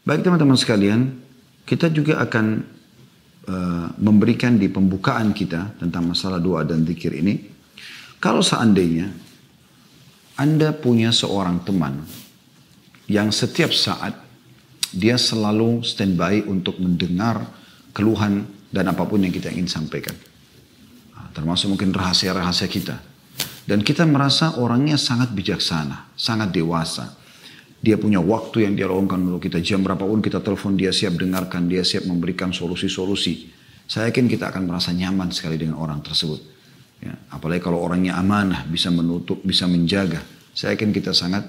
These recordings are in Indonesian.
Baik teman-teman sekalian, kita juga akan uh, memberikan di pembukaan kita tentang masalah doa dan zikir ini. Kalau seandainya Anda punya seorang teman yang setiap saat dia selalu standby untuk mendengar keluhan dan apa pun yang kita ingin sampaikan. Nah, termasuk mungkin rahasia-rahasia kita. Dan kita merasa orangnya sangat bijaksana, sangat dewasa. Dia punya waktu yang dia luangkan untuk kita. Jam berapapun kita telepon, dia siap dengarkan, dia siap memberikan solusi-solusi. Saya yakin kita akan merasa nyaman sekali dengan orang tersebut. Ya, apalagi kalau orangnya amanah, bisa menutup, bisa menjaga. Saya yakin kita sangat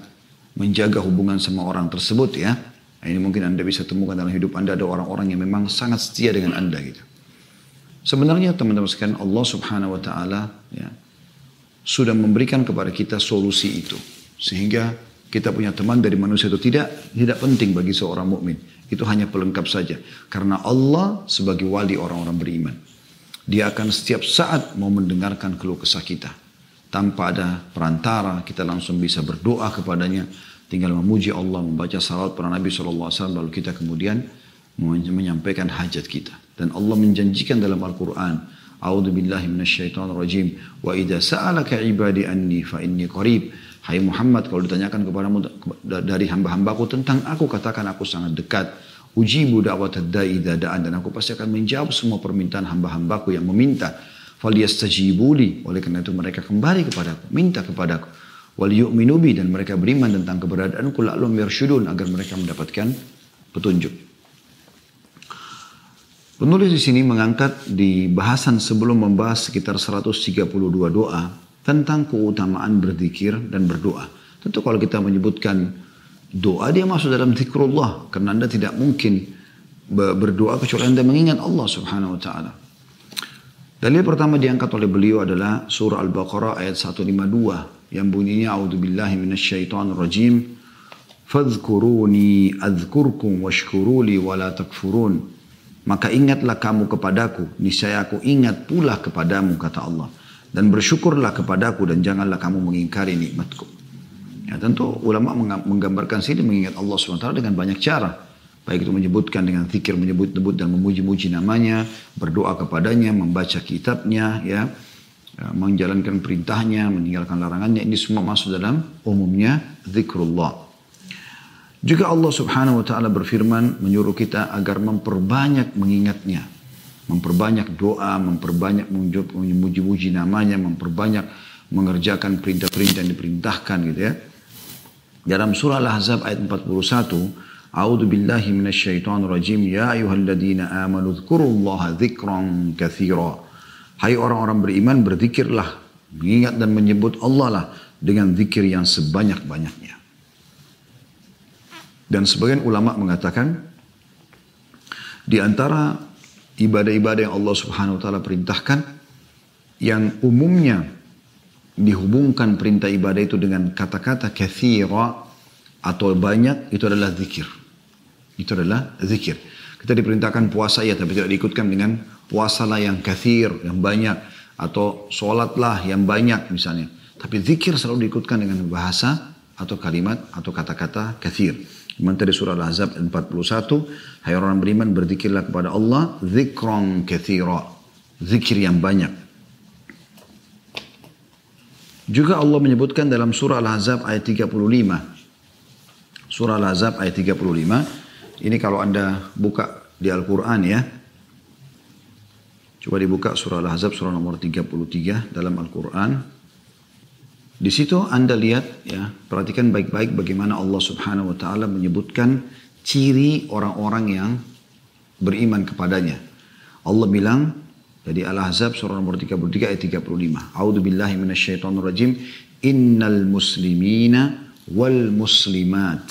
menjaga hubungan sama orang tersebut ya. Nah, ini mungkin Anda bisa temukan dalam hidup Anda ada orang-orang yang memang sangat setia dengan Anda gitu. Sebenarnya teman-teman sekalian Allah subhanahu wa ta'ala ya, sudah memberikan kepada kita solusi itu. Sehingga kita punya teman dari manusia itu tidak tidak penting bagi seorang mukmin. Itu hanya pelengkap saja. Karena Allah sebagai wali orang-orang beriman. Dia akan setiap saat mau mendengarkan keluh kesah kita. Tanpa ada perantara, kita langsung bisa berdoa kepadanya. Tinggal memuji Allah, membaca salawat para Nabi SAW, lalu kita kemudian menyampaikan hajat kita. Dan Allah menjanjikan dalam Al-Quran, A'udhu billahi minasyaitonir rajim. Wa idha sa'alaka ibadi anni fa inni qarib. Hai Muhammad, kalau ditanyakan kepadamu dari hamba-hambaku tentang aku, katakan aku sangat dekat. Ujibu da'wat da'i da'an. Dan aku pasti akan menjawab semua permintaan hamba-hambaku yang meminta. Faliyastajibuli. Oleh karena itu mereka kembali kepadaku. Minta kepadaku. Wal yu'minubi. Dan mereka beriman tentang keberadaanku. La'lum yarsyudun. Agar mereka mendapatkan petunjuk. Penulis di sini mengangkat di bahasan sebelum membahas sekitar 132 doa tentang keutamaan berzikir dan berdoa. Tentu kalau kita menyebutkan doa dia masuk dalam zikrullah karena Anda tidak mungkin berdoa kecuali Anda mengingat Allah Subhanahu wa taala. Dalil pertama diangkat oleh beliau adalah surah Al-Baqarah ayat 152 yang bunyinya a'udzubillahi minasyaitonir rajim fadhkuruni adzkurkum washkuruli wala takfurun maka ingatlah kamu kepadaku niscaya aku ingat pula kepadamu kata Allah dan bersyukurlah kepadaku dan janganlah kamu mengingkari nikmatku. Ya, tentu ulama menggambarkan sini mengingat Allah SWT dengan banyak cara. Baik itu menyebutkan dengan zikir, menyebut-nyebut dan memuji-muji namanya, berdoa kepadanya, membaca kitabnya, ya, ya, menjalankan perintahnya, meninggalkan larangannya. Ini semua masuk dalam umumnya zikrullah. Juga Allah subhanahu wa ta'ala berfirman menyuruh kita agar memperbanyak mengingatnya memperbanyak doa, memperbanyak memuji-muji namanya, memperbanyak mengerjakan perintah-perintah yang diperintahkan gitu ya. Dalam surah Al-Ahzab ayat 41, A'udzu billahi minasyaitonir rajim. Ya ayyuhalladzina amanu dzkurullaha dzikran katsira. Hai orang-orang beriman berzikirlah, mengingat dan menyebut Allah lah dengan zikir yang sebanyak-banyaknya. Dan sebagian ulama mengatakan di antara ibadah-ibadah yang Allah Subhanahu wa taala perintahkan yang umumnya dihubungkan perintah ibadah itu dengan kata-kata kathira atau banyak itu adalah zikir. Itu adalah zikir. Kita diperintahkan puasa ya tapi tidak diikutkan dengan puasalah yang kathir, yang banyak atau sholatlah yang banyak misalnya. Tapi zikir selalu diikutkan dengan bahasa atau kalimat atau kata-kata kathir. Memang tadi surah Al-Ahzab 41, hai orang beriman berzikirlah kepada Allah, zikron kathira, zikir yang banyak. Juga Allah menyebutkan dalam surah Al-Ahzab ayat 35. Surah Al-Ahzab ayat 35. Ini kalau Anda buka di Al-Quran ya. Coba dibuka surah Al-Ahzab surah nomor 33 dalam Al-Quran. Di situ Anda lihat ya, perhatikan baik-baik bagaimana Allah Subhanahu wa taala menyebutkan ciri orang-orang yang beriman kepadanya. Allah bilang jadi Al-Ahzab surah nomor 33 ayat 35. A'udzu billahi minasyaitonir rajim. Innal muslimina wal muslimat.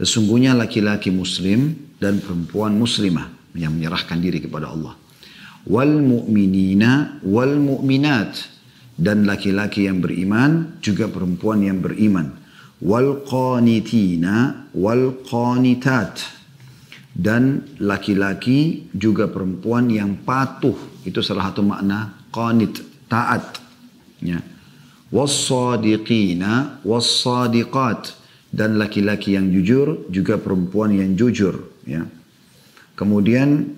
Sesungguhnya laki-laki muslim dan perempuan muslimah yang menyerahkan diri kepada Allah. Wal mu'minina wal mu'minat dan laki-laki yang beriman juga perempuan yang beriman. Wal qanitina wal qanitat. Dan laki-laki juga perempuan yang patuh. Itu salah satu makna qanit taat. Ya. Wassadiqina wassadiqat dan laki-laki yang jujur juga perempuan yang jujur. Ya. Kemudian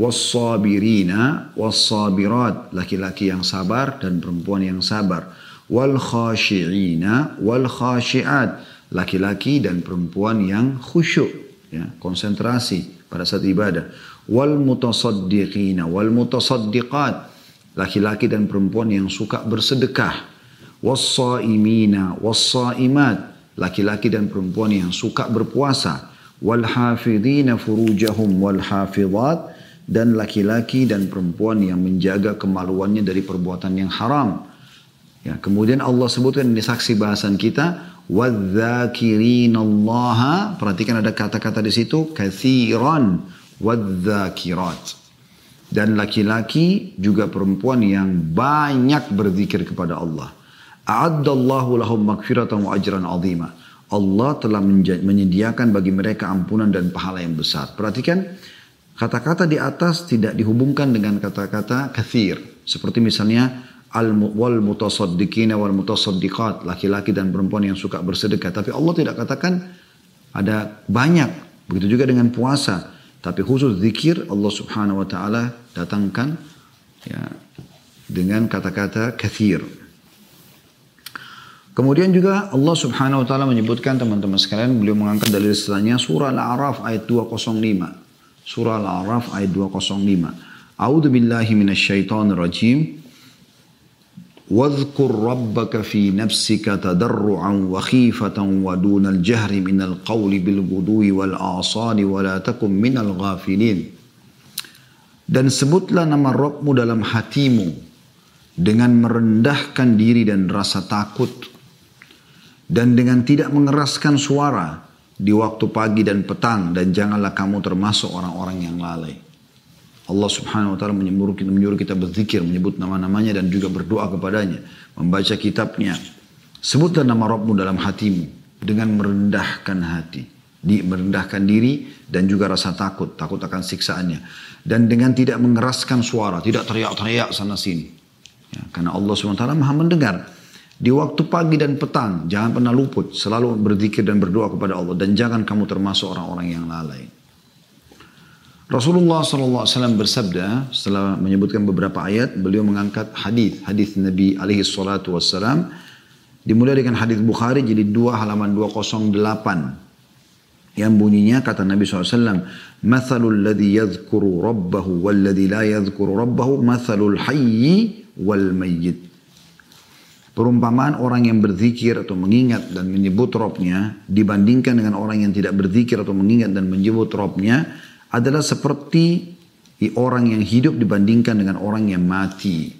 wassabirina wassabirat laki-laki yang sabar dan perempuan yang sabar. Wal khashi'ina wal khashi'at laki-laki dan perempuan yang khusyuk ya konsentrasi pada saat ibadah. Wal mutasaddiqina wal mutasaddiqat laki-laki dan perempuan yang suka bersedekah. Wassaimina wassaimat laki-laki dan perempuan yang suka berpuasa. Wal hafidhina furujahum wal hafidhat dan laki-laki dan perempuan yang menjaga kemaluannya dari perbuatan yang haram. Ya, kemudian Allah sebutkan di saksi bahasan kita Allah perhatikan ada kata-kata di situ kathiran wadzakirat dan laki-laki juga perempuan yang banyak berzikir kepada Allah. A'addallahu lahum magfiratan wa ajran azima. Allah telah menyediakan bagi mereka ampunan dan pahala yang besar. Perhatikan Kata-kata di atas tidak dihubungkan dengan kata-kata kathir. Seperti misalnya al wal mutasaddiqina wal mutasaddiqat, laki-laki dan perempuan yang suka bersedekah. Tapi Allah tidak katakan ada banyak. Begitu juga dengan puasa. Tapi khusus zikir Allah subhanahu wa ta'ala datangkan ya, dengan kata-kata kathir. Kemudian juga Allah subhanahu wa ta'ala menyebutkan teman-teman sekalian, beliau mengangkat dalil istilahnya surah Al-A'raf ayat 205. Surah Al-A'raf ayat 205. A'udzu billahi minasyaitonir rajim. واذكر ربك في نفسك تضرعا وخيفة ودون الجهر من القول بالغدو والآصال ولا تكن من الغافلين Dan sebutlah nama Rabbmu dalam hatimu dengan merendahkan diri dan rasa takut dan dengan tidak mengeraskan suara di waktu pagi dan petang dan janganlah kamu termasuk orang-orang yang lalai. Allah subhanahu wa ta'ala menyuruh kita, menyuruh kita berzikir, menyebut nama-namanya dan juga berdoa kepadanya. Membaca kitabnya. Sebutlah nama Rabbmu dalam hatimu dengan merendahkan hati. Di, merendahkan diri dan juga rasa takut, takut akan siksaannya. Dan dengan tidak mengeraskan suara, tidak teriak-teriak sana sini. Ya, karena Allah SWT maha mendengar. Di waktu pagi dan petang, jangan pernah luput. Selalu berzikir dan berdoa kepada Allah. Dan jangan kamu termasuk orang-orang yang lalai. Rasulullah SAW bersabda setelah menyebutkan beberapa ayat, beliau mengangkat hadis hadis Nabi alaihi salatu wassalam dimulai dengan hadis Bukhari jadi dua halaman 208 yang bunyinya kata Nabi SAW mathalul ladhi yadhkuru rabbahu wal ladhi la yadhkuru rabbahu mathalul hayyi wal mayyit Perumpamaan orang yang berzikir atau mengingat dan menyebut Robnya dibandingkan dengan orang yang tidak berzikir atau mengingat dan menyebut Robnya adalah seperti orang yang hidup dibandingkan dengan orang yang mati.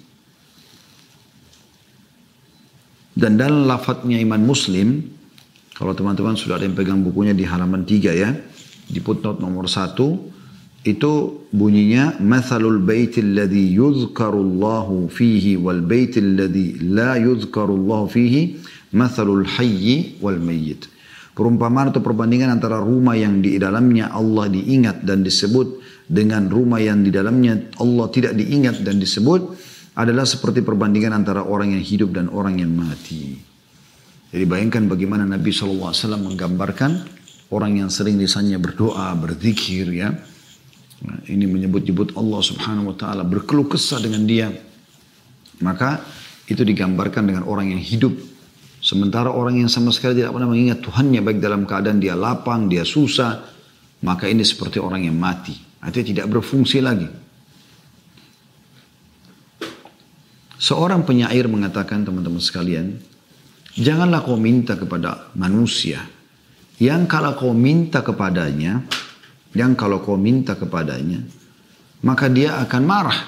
Dan dalam lafadznya iman muslim, kalau teman-teman sudah ada yang pegang bukunya di halaman 3 ya, di footnote nomor 1, itu bunyinya mathalul baitil ladzi yuzkarullahu fihi wal baitil ladzi la yuzkarullahu fihi mathalul hayyi wal mayyit. Perumpamaan atau perbandingan antara rumah yang di dalamnya Allah diingat dan disebut dengan rumah yang di dalamnya Allah tidak diingat dan disebut adalah seperti perbandingan antara orang yang hidup dan orang yang mati. Jadi bayangkan bagaimana Nabi SAW menggambarkan orang yang sering misalnya berdoa, berzikir ya ini menyebut-nyebut Allah subhanahu wa ta'ala. Berkeluh kesah dengan dia. Maka itu digambarkan dengan orang yang hidup. Sementara orang yang sama sekali tidak pernah mengingat Tuhannya baik dalam keadaan dia lapang, dia susah. Maka ini seperti orang yang mati. Artinya tidak berfungsi lagi. Seorang penyair mengatakan teman-teman sekalian, janganlah kau minta kepada manusia yang kalau kau minta kepadanya, yang kalau kau minta kepadanya, maka dia akan marah.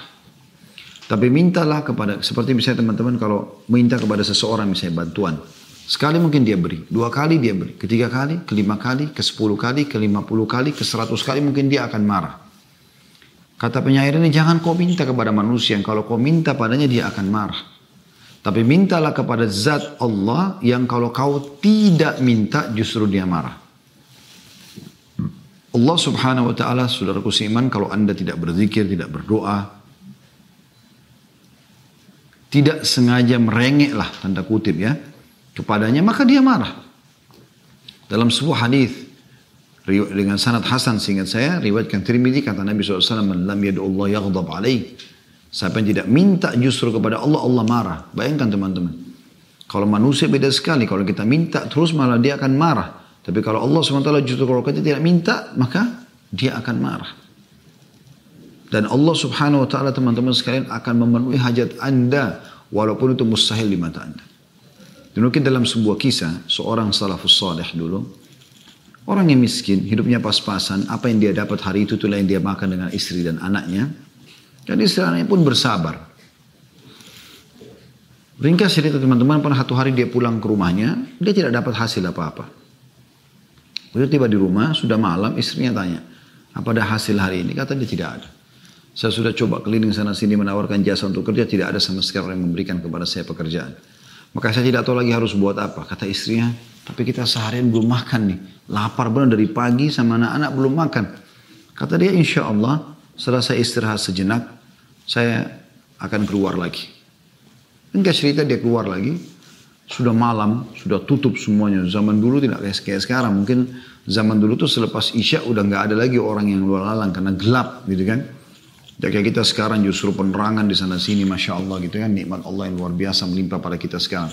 Tapi mintalah kepada, seperti misalnya teman-teman kalau minta kepada seseorang misalnya bantuan. Sekali mungkin dia beri, dua kali dia beri, ketiga kali, kelima kali, ke sepuluh kali, ke lima puluh kali, ke seratus kali mungkin dia akan marah. Kata penyair ini jangan kau minta kepada manusia yang kalau kau minta padanya dia akan marah. Tapi mintalah kepada zat Allah yang kalau kau tidak minta justru dia marah. Allah subhanahu wa ta'ala, saudaraku seiman, kalau anda tidak berzikir, tidak berdoa, tidak sengaja merengek lah, tanda kutip ya, kepadanya, maka dia marah. Dalam sebuah hadis dengan sanad Hasan seingat saya riwayatkan Tirmidzi kata Nabi SAW lam yadu Allah yaghdab alaih. Siapa yang tidak minta justru kepada Allah Allah marah. Bayangkan teman-teman. Kalau manusia beda sekali kalau kita minta terus malah dia akan marah tapi kalau Allah SWT justru kalau kita tidak minta maka dia akan marah dan Allah Subhanahu wa taala teman-teman sekalian akan memenuhi hajat Anda walaupun itu mustahil di mata Anda. Dan mungkin dalam sebuah kisah seorang salafus salih dulu Orang yang miskin, hidupnya pas-pasan, apa yang dia dapat hari itu itulah yang dia makan dengan istri dan anaknya. Dan istri anaknya pun bersabar. Ringkas cerita teman-teman, pernah satu hari dia pulang ke rumahnya, dia tidak dapat hasil apa-apa. Begitu tiba di rumah, sudah malam, istrinya tanya, apa ada hasil hari ini? Kata dia tidak ada. Saya sudah coba keliling sana sini menawarkan jasa untuk kerja, tidak ada sama sekali yang memberikan kepada saya pekerjaan. Maka saya tidak tahu lagi harus buat apa. Kata istrinya, tapi kita seharian belum makan nih. Lapar benar dari pagi sama anak-anak belum makan. Kata dia insya Allah setelah saya istirahat sejenak saya akan keluar lagi. Enggak cerita dia keluar lagi. Sudah malam, sudah tutup semuanya. Zaman dulu tidak kayak sekarang. Mungkin zaman dulu tuh selepas Isya udah nggak ada lagi orang yang luar lalang karena gelap gitu kan. Ya kayak kita sekarang justru penerangan di sana sini Masya Allah gitu kan. Nikmat Allah yang luar biasa melimpah pada kita sekarang.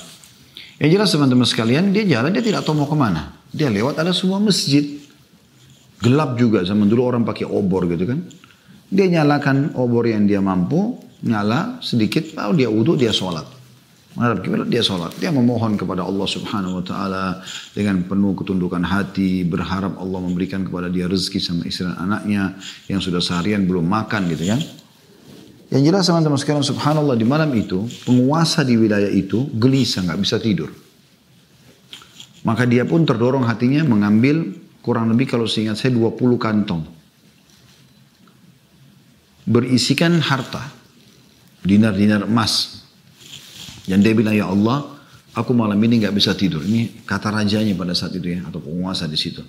Yang jelas teman-teman sekalian, dia jalan, dia tidak tahu mau ke mana. Dia lewat ada semua masjid. Gelap juga, zaman dulu orang pakai obor gitu kan. Dia nyalakan obor yang dia mampu, nyala sedikit, lalu dia wudhu, dia sholat. Menghadap kiblat dia sholat. Dia memohon kepada Allah subhanahu wa ta'ala dengan penuh ketundukan hati, berharap Allah memberikan kepada dia rezeki sama istri dan anaknya yang sudah seharian belum makan gitu kan. Yang jelas teman-teman sekarang subhanallah di malam itu penguasa di wilayah itu gelisah nggak bisa tidur. Maka dia pun terdorong hatinya mengambil kurang lebih kalau seingat saya 20 kantong. Berisikan harta. Dinar-dinar emas. Dan dia bilang, ya Allah, aku malam ini nggak bisa tidur. Ini kata rajanya pada saat itu ya, atau penguasa di situ.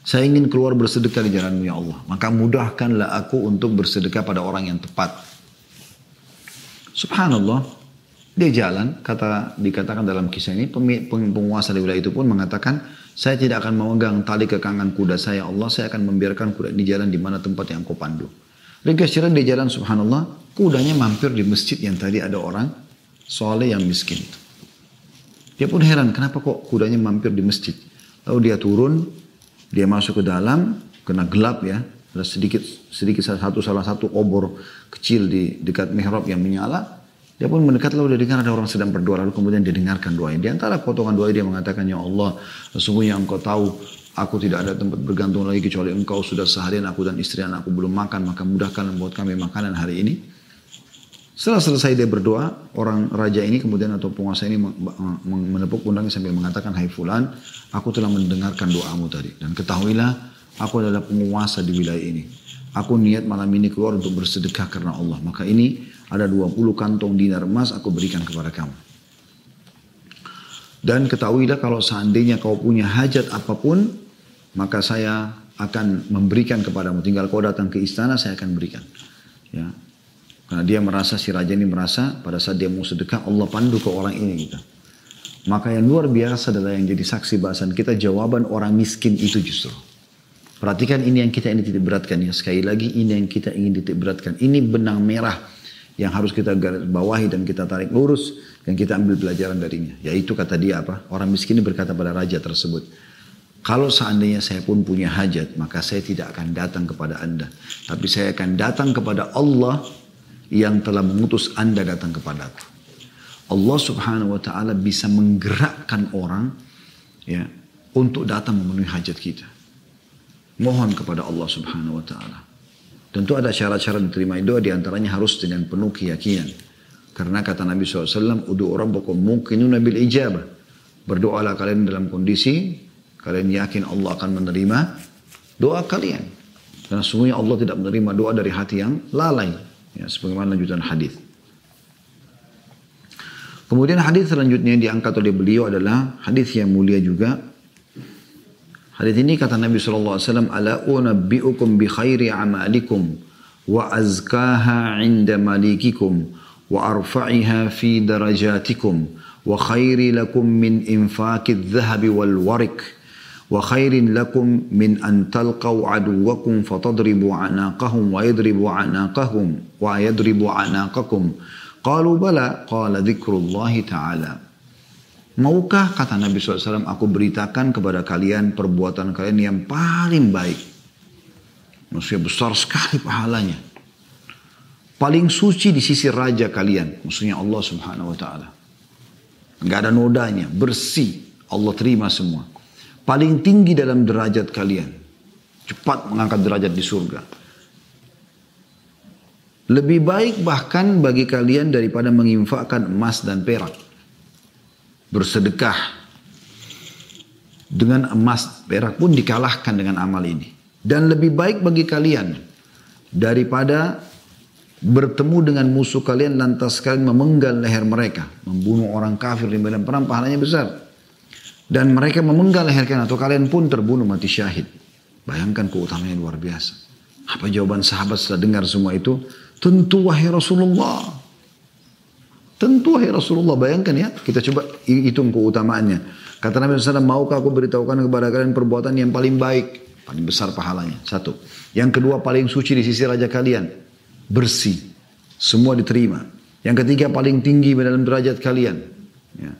Saya ingin keluar bersedekah di jalanmu ya Allah. Maka mudahkanlah aku untuk bersedekah pada orang yang tepat. Subhanallah, dia jalan, kata dikatakan dalam kisah ini, penguasa di wilayah itu pun mengatakan, saya tidak akan memegang tali kekangan kuda saya, Allah, saya akan membiarkan kuda ini jalan di mana tempat yang kau pandu. Ringkas cerita dia jalan, subhanallah, kudanya mampir di masjid yang tadi ada orang soleh yang miskin itu. Dia pun heran, kenapa kok kudanya mampir di masjid? Lalu dia turun, dia masuk ke dalam, kena gelap ya, ada sedikit sedikit salah satu salah satu obor kecil di dekat mihrab yang menyala. Dia pun mendekat lalu dia dengar ada orang sedang berdoa lalu kemudian dia dengarkan doa Di antara potongan doa dia mengatakan ya Allah sesungguhnya engkau tahu aku tidak ada tempat bergantung lagi kecuali engkau sudah seharian aku dan istri anakku belum makan maka mudahkan membuat kami makanan hari ini. Setelah selesai dia berdoa, orang raja ini kemudian atau penguasa ini menepuk pundaknya sambil mengatakan, Hai fulan, aku telah mendengarkan doamu tadi. Dan ketahuilah Aku adalah penguasa di wilayah ini. Aku niat malam ini keluar untuk bersedekah karena Allah. Maka ini ada 20 kantong dinar emas aku berikan kepada kamu. Dan ketahuilah kalau seandainya kau punya hajat apa pun, maka saya akan memberikan kepadamu. Tinggal kau datang ke istana, saya akan berikan. Ya. Karena dia merasa, si raja ini merasa pada saat dia mau sedekah, Allah pandu ke orang ini gitu. Maka yang luar biasa adalah yang jadi saksi bahasan kita, jawaban orang miskin itu justru. Perhatikan ini yang kita ingin titik beratkan ya. Sekali lagi ini yang kita ingin titik beratkan. Ini benang merah yang harus kita garis bawahi dan kita tarik lurus dan kita ambil pelajaran darinya. Yaitu kata dia apa? Orang miskin ini berkata pada raja tersebut. Kalau seandainya saya pun punya hajat, maka saya tidak akan datang kepada anda. Tapi saya akan datang kepada Allah yang telah mengutus anda datang kepadaku. Allah subhanahu wa ta'ala bisa menggerakkan orang ya untuk datang memenuhi hajat kita. Mohon kepada Allah subhanahu wa ta'ala. Tentu ada syarat-syarat diterima doa di antaranya harus dengan penuh keyakinan. Karena kata Nabi SAW, Udu'u rabbakum mungkinuna bil ijabah. Berdoalah kalian dalam kondisi, kalian yakin Allah akan menerima doa kalian. Karena sungguhnya Allah tidak menerima doa dari hati yang lalai. Ya, sebagaimana lanjutan hadis. Kemudian hadis selanjutnya yang diangkat oleh beliau adalah hadis yang mulia juga Hadis ini kata Nabi SAW, Ala unabbi'ukum bi khairi amalikum wa azkaha inda malikikum wa arfa'iha fi darajatikum wa khairi lakum min infaqid dhahabi wal warik وخير لكم من أن تلقوا عدوكم فتضربوا عناقهم ويضربوا عناقهم ويضربوا عناقكم قالوا بلى قال ذكر الله تعالى Maukah kata Nabi SAW aku beritakan kepada kalian perbuatan kalian yang paling baik. Maksudnya besar sekali pahalanya. Paling suci di sisi raja kalian. Maksudnya Allah subhanahu wa ta'ala. Gak ada nodanya. Bersih. Allah terima semua paling tinggi dalam derajat kalian. Cepat mengangkat derajat di surga. Lebih baik bahkan bagi kalian daripada menginfakkan emas dan perak. Bersedekah dengan emas perak pun dikalahkan dengan amal ini. Dan lebih baik bagi kalian daripada bertemu dengan musuh kalian lantas kalian memenggal leher mereka. Membunuh orang kafir di medan perang pahalanya besar dan mereka memenggal leher kalian atau kalian pun terbunuh mati syahid. Bayangkan keutamaannya luar biasa. Apa jawaban sahabat setelah dengar semua itu? Tentu wahai Rasulullah. Tentu wahai Rasulullah. Bayangkan ya, kita coba hitung keutamaannya. Kata Nabi SAW, maukah aku beritahukan kepada kalian perbuatan yang paling baik? Paling besar pahalanya. Satu. Yang kedua paling suci di sisi raja kalian. Bersih. Semua diterima. Yang ketiga paling tinggi dalam derajat kalian. Ya.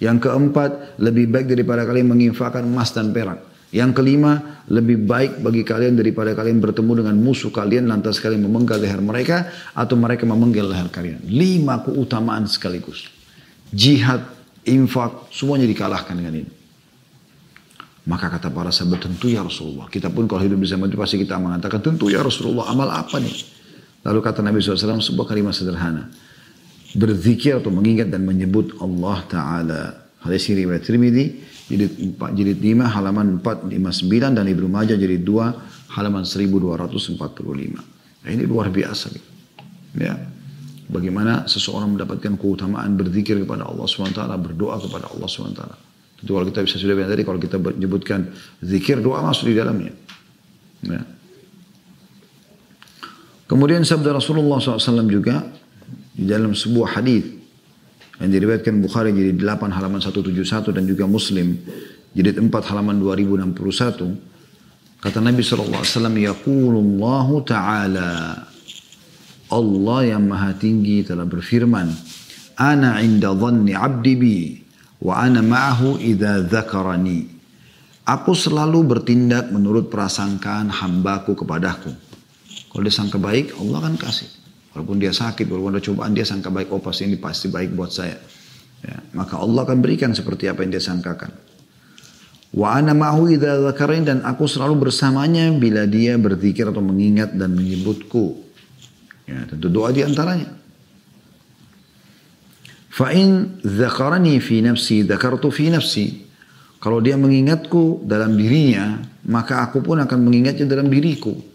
Yang keempat, lebih baik daripada kalian menginfakkan emas dan perak. Yang kelima, lebih baik bagi kalian daripada kalian bertemu dengan musuh kalian lantas kalian memenggal leher mereka atau mereka memenggal leher kalian. Lima keutamaan sekaligus. Jihad, infak, semuanya dikalahkan dengan ini. Maka kata para sahabat, tentu ya Rasulullah. Kita pun kalau hidup bersama itu pasti kita mengatakan, tentu ya Rasulullah, amal apa nih? Lalu kata Nabi SAW sebuah kalimat sederhana berzikir atau mengingat dan menyebut Allah Ta'ala. Hadis ini riwayat Tirmidzi jilid 4 jilid 5 halaman 459 dan Ibnu Majah jilid 2 halaman 1245. Nah, ini luar biasa Ya. Bagaimana seseorang mendapatkan keutamaan berzikir kepada Allah SWT, berdoa kepada Allah SWT. Itu kalau kita bisa sudah bilang tadi, kalau kita menyebutkan zikir, doa masuk di dalamnya. Ya. Kemudian sabda Rasulullah SAW juga, di dalam sebuah hadis yang diriwayatkan Bukhari jadi 8 halaman 171 dan juga Muslim jadi 4 halaman 2061 kata Nabi SAW Yaqulullahu ta'ala Allah yang maha tinggi telah berfirman Ana inda dhanni abdi bi wa ana ma'ahu idha dhakarani Aku selalu bertindak menurut prasangkaan hambaku kepadaku. Kalau dia sangka baik, Allah akan kasih. Walaupun dia sakit, walaupun ada cobaan, dia sangka baik, oh pasti ini pasti baik buat saya. Ya, maka Allah akan berikan seperti apa yang dia sangkakan. Wa ana ma'hu dan aku selalu bersamanya bila dia berzikir atau mengingat dan menyebutku. Ya, tentu doa di antaranya. Fa in dzakarani fi nafsi dzakartu fi nafsi. Kalau dia mengingatku dalam dirinya, maka aku pun akan mengingatnya dalam diriku.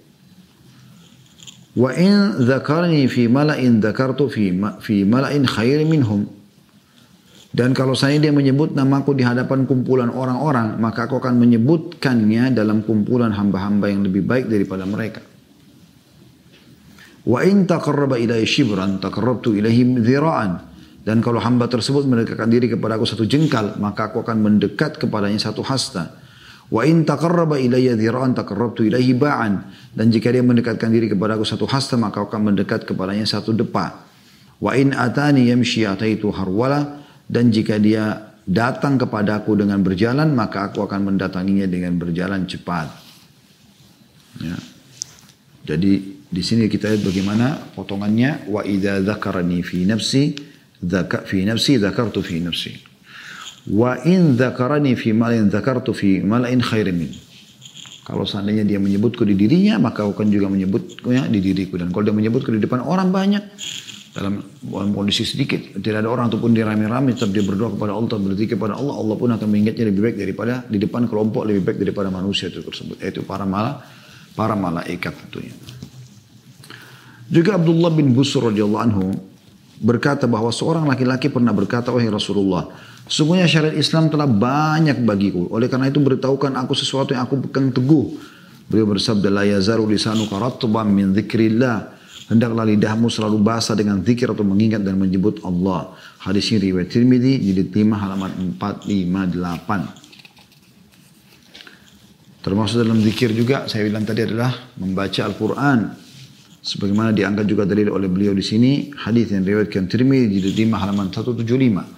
Wa in dzakarni fi mala'in dzakartu fi fi mala'in khair minhum. Dan kalau saya dia menyebut namaku di hadapan kumpulan orang-orang, maka aku akan menyebutkannya dalam kumpulan hamba-hamba yang lebih baik daripada mereka. Wa in taqarraba ilayya shibran taqarrabtu ilaihi dhira'an. Dan kalau hamba tersebut mendekatkan diri kepada aku satu jengkal, maka aku akan mendekat kepadanya satu hasta. Wa in taqarraba ilayya dhira'an taqarrabtu ilaihi ba'an. Dan jika dia mendekatkan diri kepada aku satu hasta maka akan mendekat kepadanya satu depa. Wa in atani yamshi ataitu harwala. Dan jika dia datang kepadaku dengan berjalan maka aku akan mendatanginya dengan berjalan cepat. Ya. Jadi di sini kita lihat bagaimana potongannya wa idza dzakarani fi nafsi dzaka fi nafsi dzakartu fi nafsi. Wa in dzakarani fi malin dzakartu fi malain khairin min. Kalau seandainya dia menyebutku di dirinya, maka aku akan juga menyebutnya di diriku. Dan kalau dia menyebutku di depan orang banyak, dalam, dalam kondisi sedikit, tidak ada orang ataupun dia rame-rame, tetap dia berdoa kepada Allah, berzikir kepada Allah, Allah pun akan mengingatnya lebih baik daripada di depan kelompok lebih baik daripada manusia itu tersebut. Yaitu para malah para malaikat tentunya. Juga Abdullah bin Busur radhiyallahu anhu berkata bahwa seorang laki-laki pernah berkata, wahai Rasulullah, Sungguhnya syariat Islam telah banyak bagiku. Oleh karena itu beritahukan aku sesuatu yang aku pegang teguh. Beliau bersabda, La yazaru lisanuka ratban min zikrillah. Hendaklah lidahmu selalu basah dengan zikir atau mengingat dan menyebut Allah. Hadis ini riwayat Tirmidzi jilid 5 halaman 458. Termasuk dalam zikir juga saya bilang tadi adalah membaca Al-Quran. Sebagaimana diangkat juga dalil oleh beliau di sini hadis yang diriwayatkan Tirmidzi di 5 halaman 175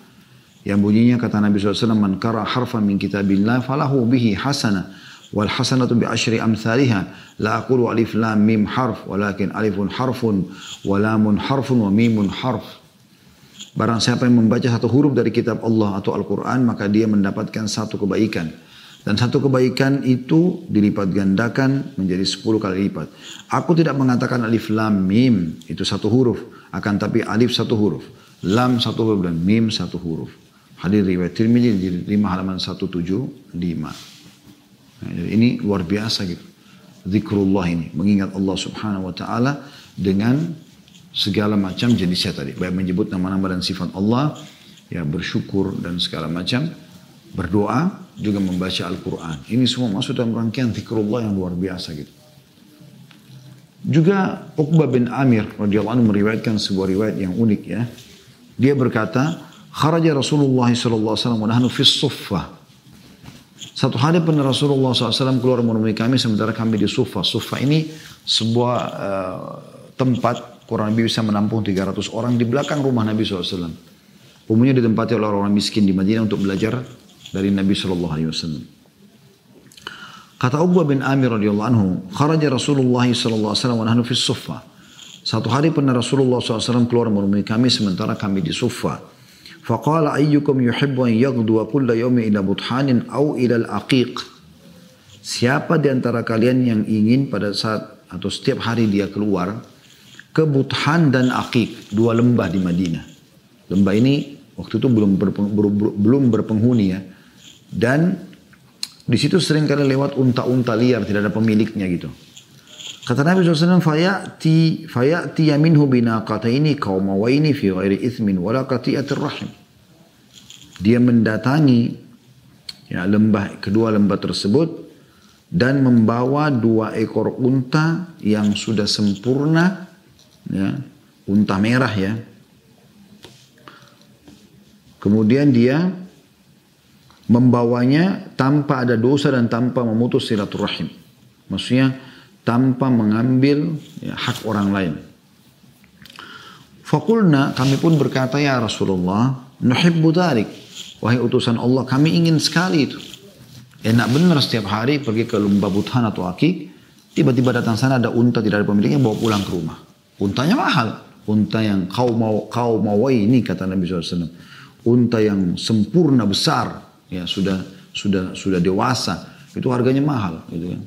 yang bunyinya kata Nabi SAW man kara harfan min kitabillah falahu bihi hasana wal hasanatu bi asyri amsalha la aqulu alif lam mim harf walakin alifun harfun wa lamun harfun wa mimun harf Barang siapa yang membaca satu huruf dari kitab Allah atau Al-Quran, maka dia mendapatkan satu kebaikan. Dan satu kebaikan itu dilipat gandakan menjadi sepuluh kali lipat. Aku tidak mengatakan alif lam mim, itu satu huruf. Akan tapi alif satu huruf. Lam satu huruf dan mim satu huruf. Hadir riwayat Tirmidzi di 5 halaman 175. Nah, ini luar biasa gitu. Zikrullah ini. Mengingat Allah subhanahu wa ta'ala dengan segala macam jenisnya tadi. Baik menyebut nama-nama dan sifat Allah, ya bersyukur dan segala macam, berdoa, juga membaca Al-Quran. Ini semua masuk dalam rangkaian zikrullah yang luar biasa gitu. Juga Uqbah bin Amir radhiyallahu anhu meriwayatkan sebuah riwayat yang unik ya. Dia berkata, "Kharaja Rasulullah wasallam wa nahnu fi suffah." Satu hari pernah Rasulullah SAW keluar menemui kami sementara kami di Sufa. Sufa ini sebuah uh, tempat kurang lebih bisa menampung 300 orang di belakang rumah Nabi SAW. Umumnya ditempati oleh orang, orang miskin di Madinah untuk belajar dari Nabi SAW. Kata Uqbah bin Amir radhiyallahu anhu, kharaja Rasulullah sallallahu alaihi wasallam wa nahnu fi suffa. Satu hari pernah Rasulullah SAW keluar menemui kami sementara kami di Suffa. Faqala ayyukum yuhibbu an yaghduwa kulla yawmin ila buthanin aw ila al-aqiq. Siapa di antara kalian yang ingin pada saat atau setiap hari dia keluar ke Buthan dan Akik, dua lembah di Madinah. Lembah ini waktu itu belum berpeng, belum berpenghuni ya. Dan di situ sering kali lewat unta-unta liar, tidak ada pemiliknya gitu. Kata Nabi SAW, fayati fayati yaminhu binaqataini qaumawaini fi ghairi ithmin wala qati'atir rahim. Dia mendatangi ya, lembah kedua lembah tersebut dan membawa dua ekor unta yang sudah sempurna ya, unta merah ya. Kemudian dia membawanya tanpa ada dosa dan tanpa memutus silaturahim. Maksudnya tanpa mengambil ya, hak orang lain. Fakulna kami pun berkata ya Rasulullah, nuhibbu dharik. Wahai utusan Allah, kami ingin sekali itu. Enak benar setiap hari pergi ke lembah buthan atau akik, tiba-tiba datang sana ada unta tidak ada pemiliknya bawa pulang ke rumah. Untanya mahal. Unta yang kau mau kau mau ini kata Nabi SAW. Unta yang sempurna besar, ya sudah sudah sudah dewasa, itu harganya mahal, gitu kan.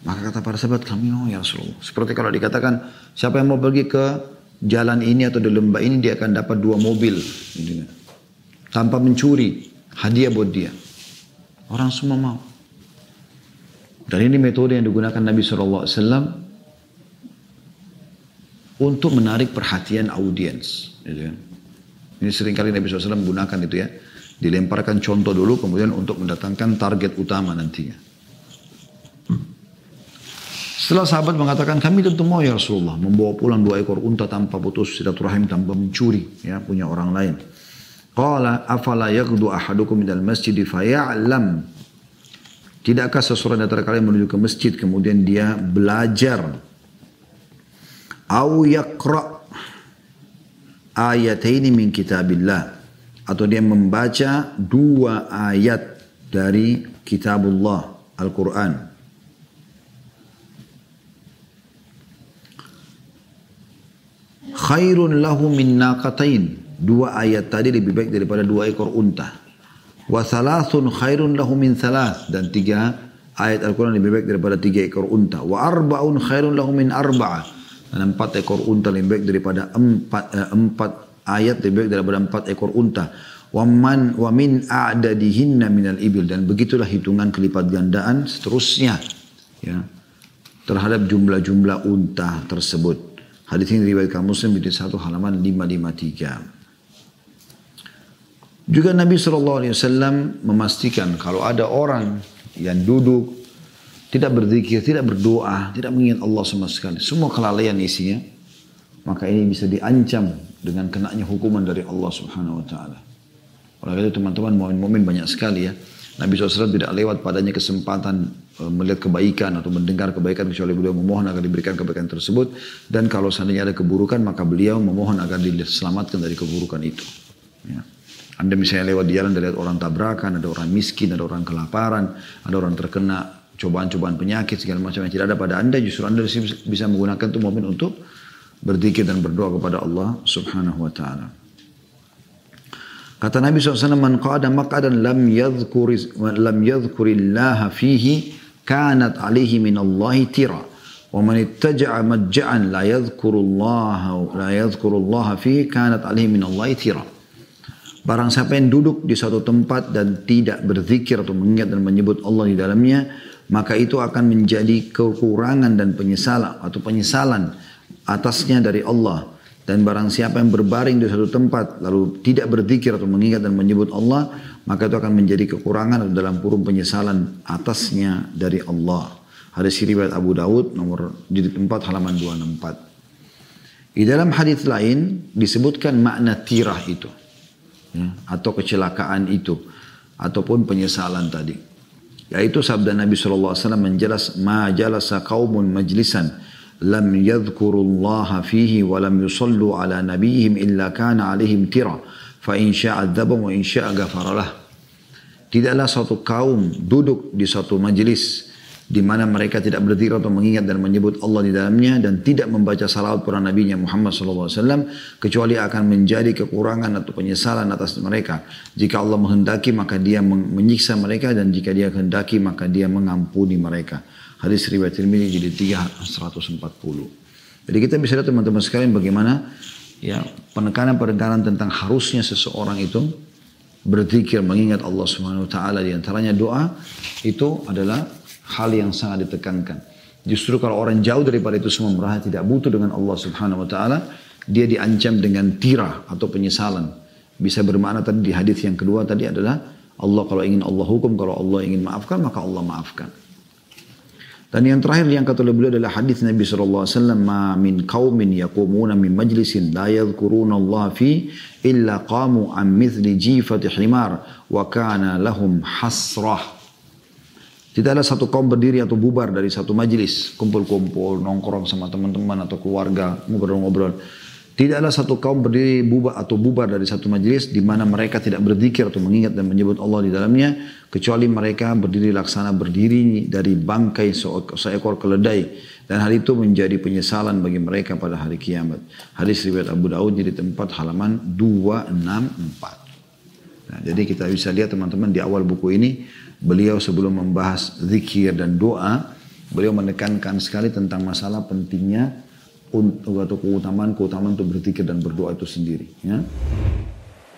Maka kata para sahabat kami oh ya Rasulullah. Seperti kalau dikatakan siapa yang mau pergi ke jalan ini atau di lembah ini dia akan dapat dua mobil, gitu kan. Tanpa mencuri, hadiah buat dia. Orang semua mau. Dan ini metode yang digunakan Nabi SAW untuk menarik perhatian audiens. Gitu kan. Ini sering kali Nabi SAW menggunakan itu ya. Dilemparkan contoh dulu kemudian untuk mendatangkan target utama nantinya. Setelah sahabat mengatakan kami tentu mau ya Rasulullah membawa pulang dua ekor unta tanpa putus silaturahim tanpa mencuri ya punya orang lain. Qala afala yaghdu ahadukum minal masjid faya'lam. Tidakkah seseorang dari kalian menuju ke masjid kemudian dia belajar au yaqra ayataini min kitabillah atau dia membaca dua ayat dari kitabullah Al-Quran. Khairun lahu min naqatain. Dua ayat tadi lebih baik daripada dua ekor unta. Wa thalathun khairun lahu min thalath. Dan tiga ayat Al-Quran lebih baik daripada tiga ekor unta. Wa arba'un khairun lahu min arba'ah dan empat ekor unta lebih baik daripada empat, eh, empat ayat lebih baik daripada empat ekor unta. Waman wamin a'dadihinna minal ibil dan begitulah hitungan kelipat gandaan seterusnya ya terhadap jumlah-jumlah unta tersebut. Hadis ini riwayatkan Muslim di satu halaman 553. Juga Nabi SAW memastikan kalau ada orang yang duduk tidak berzikir, tidak berdoa, tidak mengingat Allah sama sekali. Semua kelalaian isinya. Maka ini bisa diancam dengan kenanya hukuman dari Allah subhanahu wa ta'ala. Oleh itu teman-teman mu'min-mu'min banyak sekali ya. Nabi SAW tidak lewat padanya kesempatan e, melihat kebaikan atau mendengar kebaikan kecuali beliau memohon agar diberikan kebaikan tersebut. Dan kalau seandainya ada keburukan maka beliau memohon agar diselamatkan dari keburukan itu. Ya. Anda misalnya lewat di jalan lihat orang tabrakan, ada orang miskin, ada orang kelaparan, ada orang terkena cobaan-cobaan penyakit segala macam yang tidak ada pada Anda, justru Anda bisa menggunakan itu momen untuk berzikir dan berdoa kepada Allah Subhanahu wa taala. Kata Nabi SAW, Man qada maq'adan lam yadhkuri lam yadhkurillaha fihi kanat alaihi min Allah tira. Wa man ittaja'a majja'an la yadhkurullaha la yadhkurullaha fihi kanat alaihi min Allah tira. Barang siapa yang duduk di suatu tempat dan tidak berzikir atau mengingat dan menyebut Allah di dalamnya, maka itu akan menjadi kekurangan dan penyesalan atau penyesalan atasnya dari Allah. Dan barang siapa yang berbaring di suatu tempat lalu tidak berzikir atau mengingat dan menyebut Allah, maka itu akan menjadi kekurangan atau dalam kurung penyesalan atasnya dari Allah. Hadis riwayat Abu Dawud nomor jilid 4 halaman 264. Di dalam hadis lain disebutkan makna tirah itu ya, atau kecelakaan itu ataupun penyesalan tadi. Yaitu sabda Nabi SAW menjelas ma jalasa qaumun majlisan lam yadhkurullaha fihi wa lam yusallu ala nabiyihim illa kana alaihim tira fa in wa in ghafaralah. Tidaklah suatu kaum duduk di suatu majlis di mana mereka tidak berdiri atau mengingat dan menyebut Allah di dalamnya dan tidak membaca salawat para nabinya Muhammad SAW kecuali akan menjadi kekurangan atau penyesalan atas mereka. Jika Allah menghendaki maka dia menyiksa mereka dan jika dia kehendaki maka dia mengampuni mereka. Hadis riwayat Tirmidzi jadi 3 140. Jadi kita bisa lihat teman-teman sekalian bagaimana ya penekanan-penekanan tentang harusnya seseorang itu berzikir mengingat Allah Subhanahu wa taala di antaranya doa itu adalah hal yang sangat ditekankan. Justru kalau orang jauh daripada itu semua merasa tidak butuh dengan Allah Subhanahu wa taala, dia diancam dengan tirah atau penyesalan. Bisa bermakna tadi di hadis yang kedua tadi adalah Allah kalau ingin Allah hukum, kalau Allah ingin maafkan maka Allah maafkan. Dan yang terakhir yang kata beliau adalah hadis Nabi sallallahu alaihi wasallam, "Ma min qaumin yaqumuna min majlisin la yadhkuruna Allah fi illa qamu an mithli jifati himar wa kana lahum hasrah." Tidak ada satu kaum berdiri atau bubar dari satu majelis, kumpul-kumpul, nongkrong sama teman-teman atau keluarga, ngobrol-ngobrol. Tidak ada satu kaum berdiri bubar atau bubar dari satu majelis di mana mereka tidak berzikir atau mengingat dan menyebut Allah di dalamnya, kecuali mereka berdiri laksana berdiri dari bangkai seekor keledai. Dan hal itu menjadi penyesalan bagi mereka pada hari kiamat. Hadis riwayat Abu Daud di tempat halaman 264. Nah, jadi kita bisa lihat teman-teman di awal buku ini beliau sebelum membahas zikir dan doa, beliau menekankan sekali tentang masalah pentingnya untuk atau keutamaan keutamaan untuk berzikir dan berdoa itu sendiri. Ya.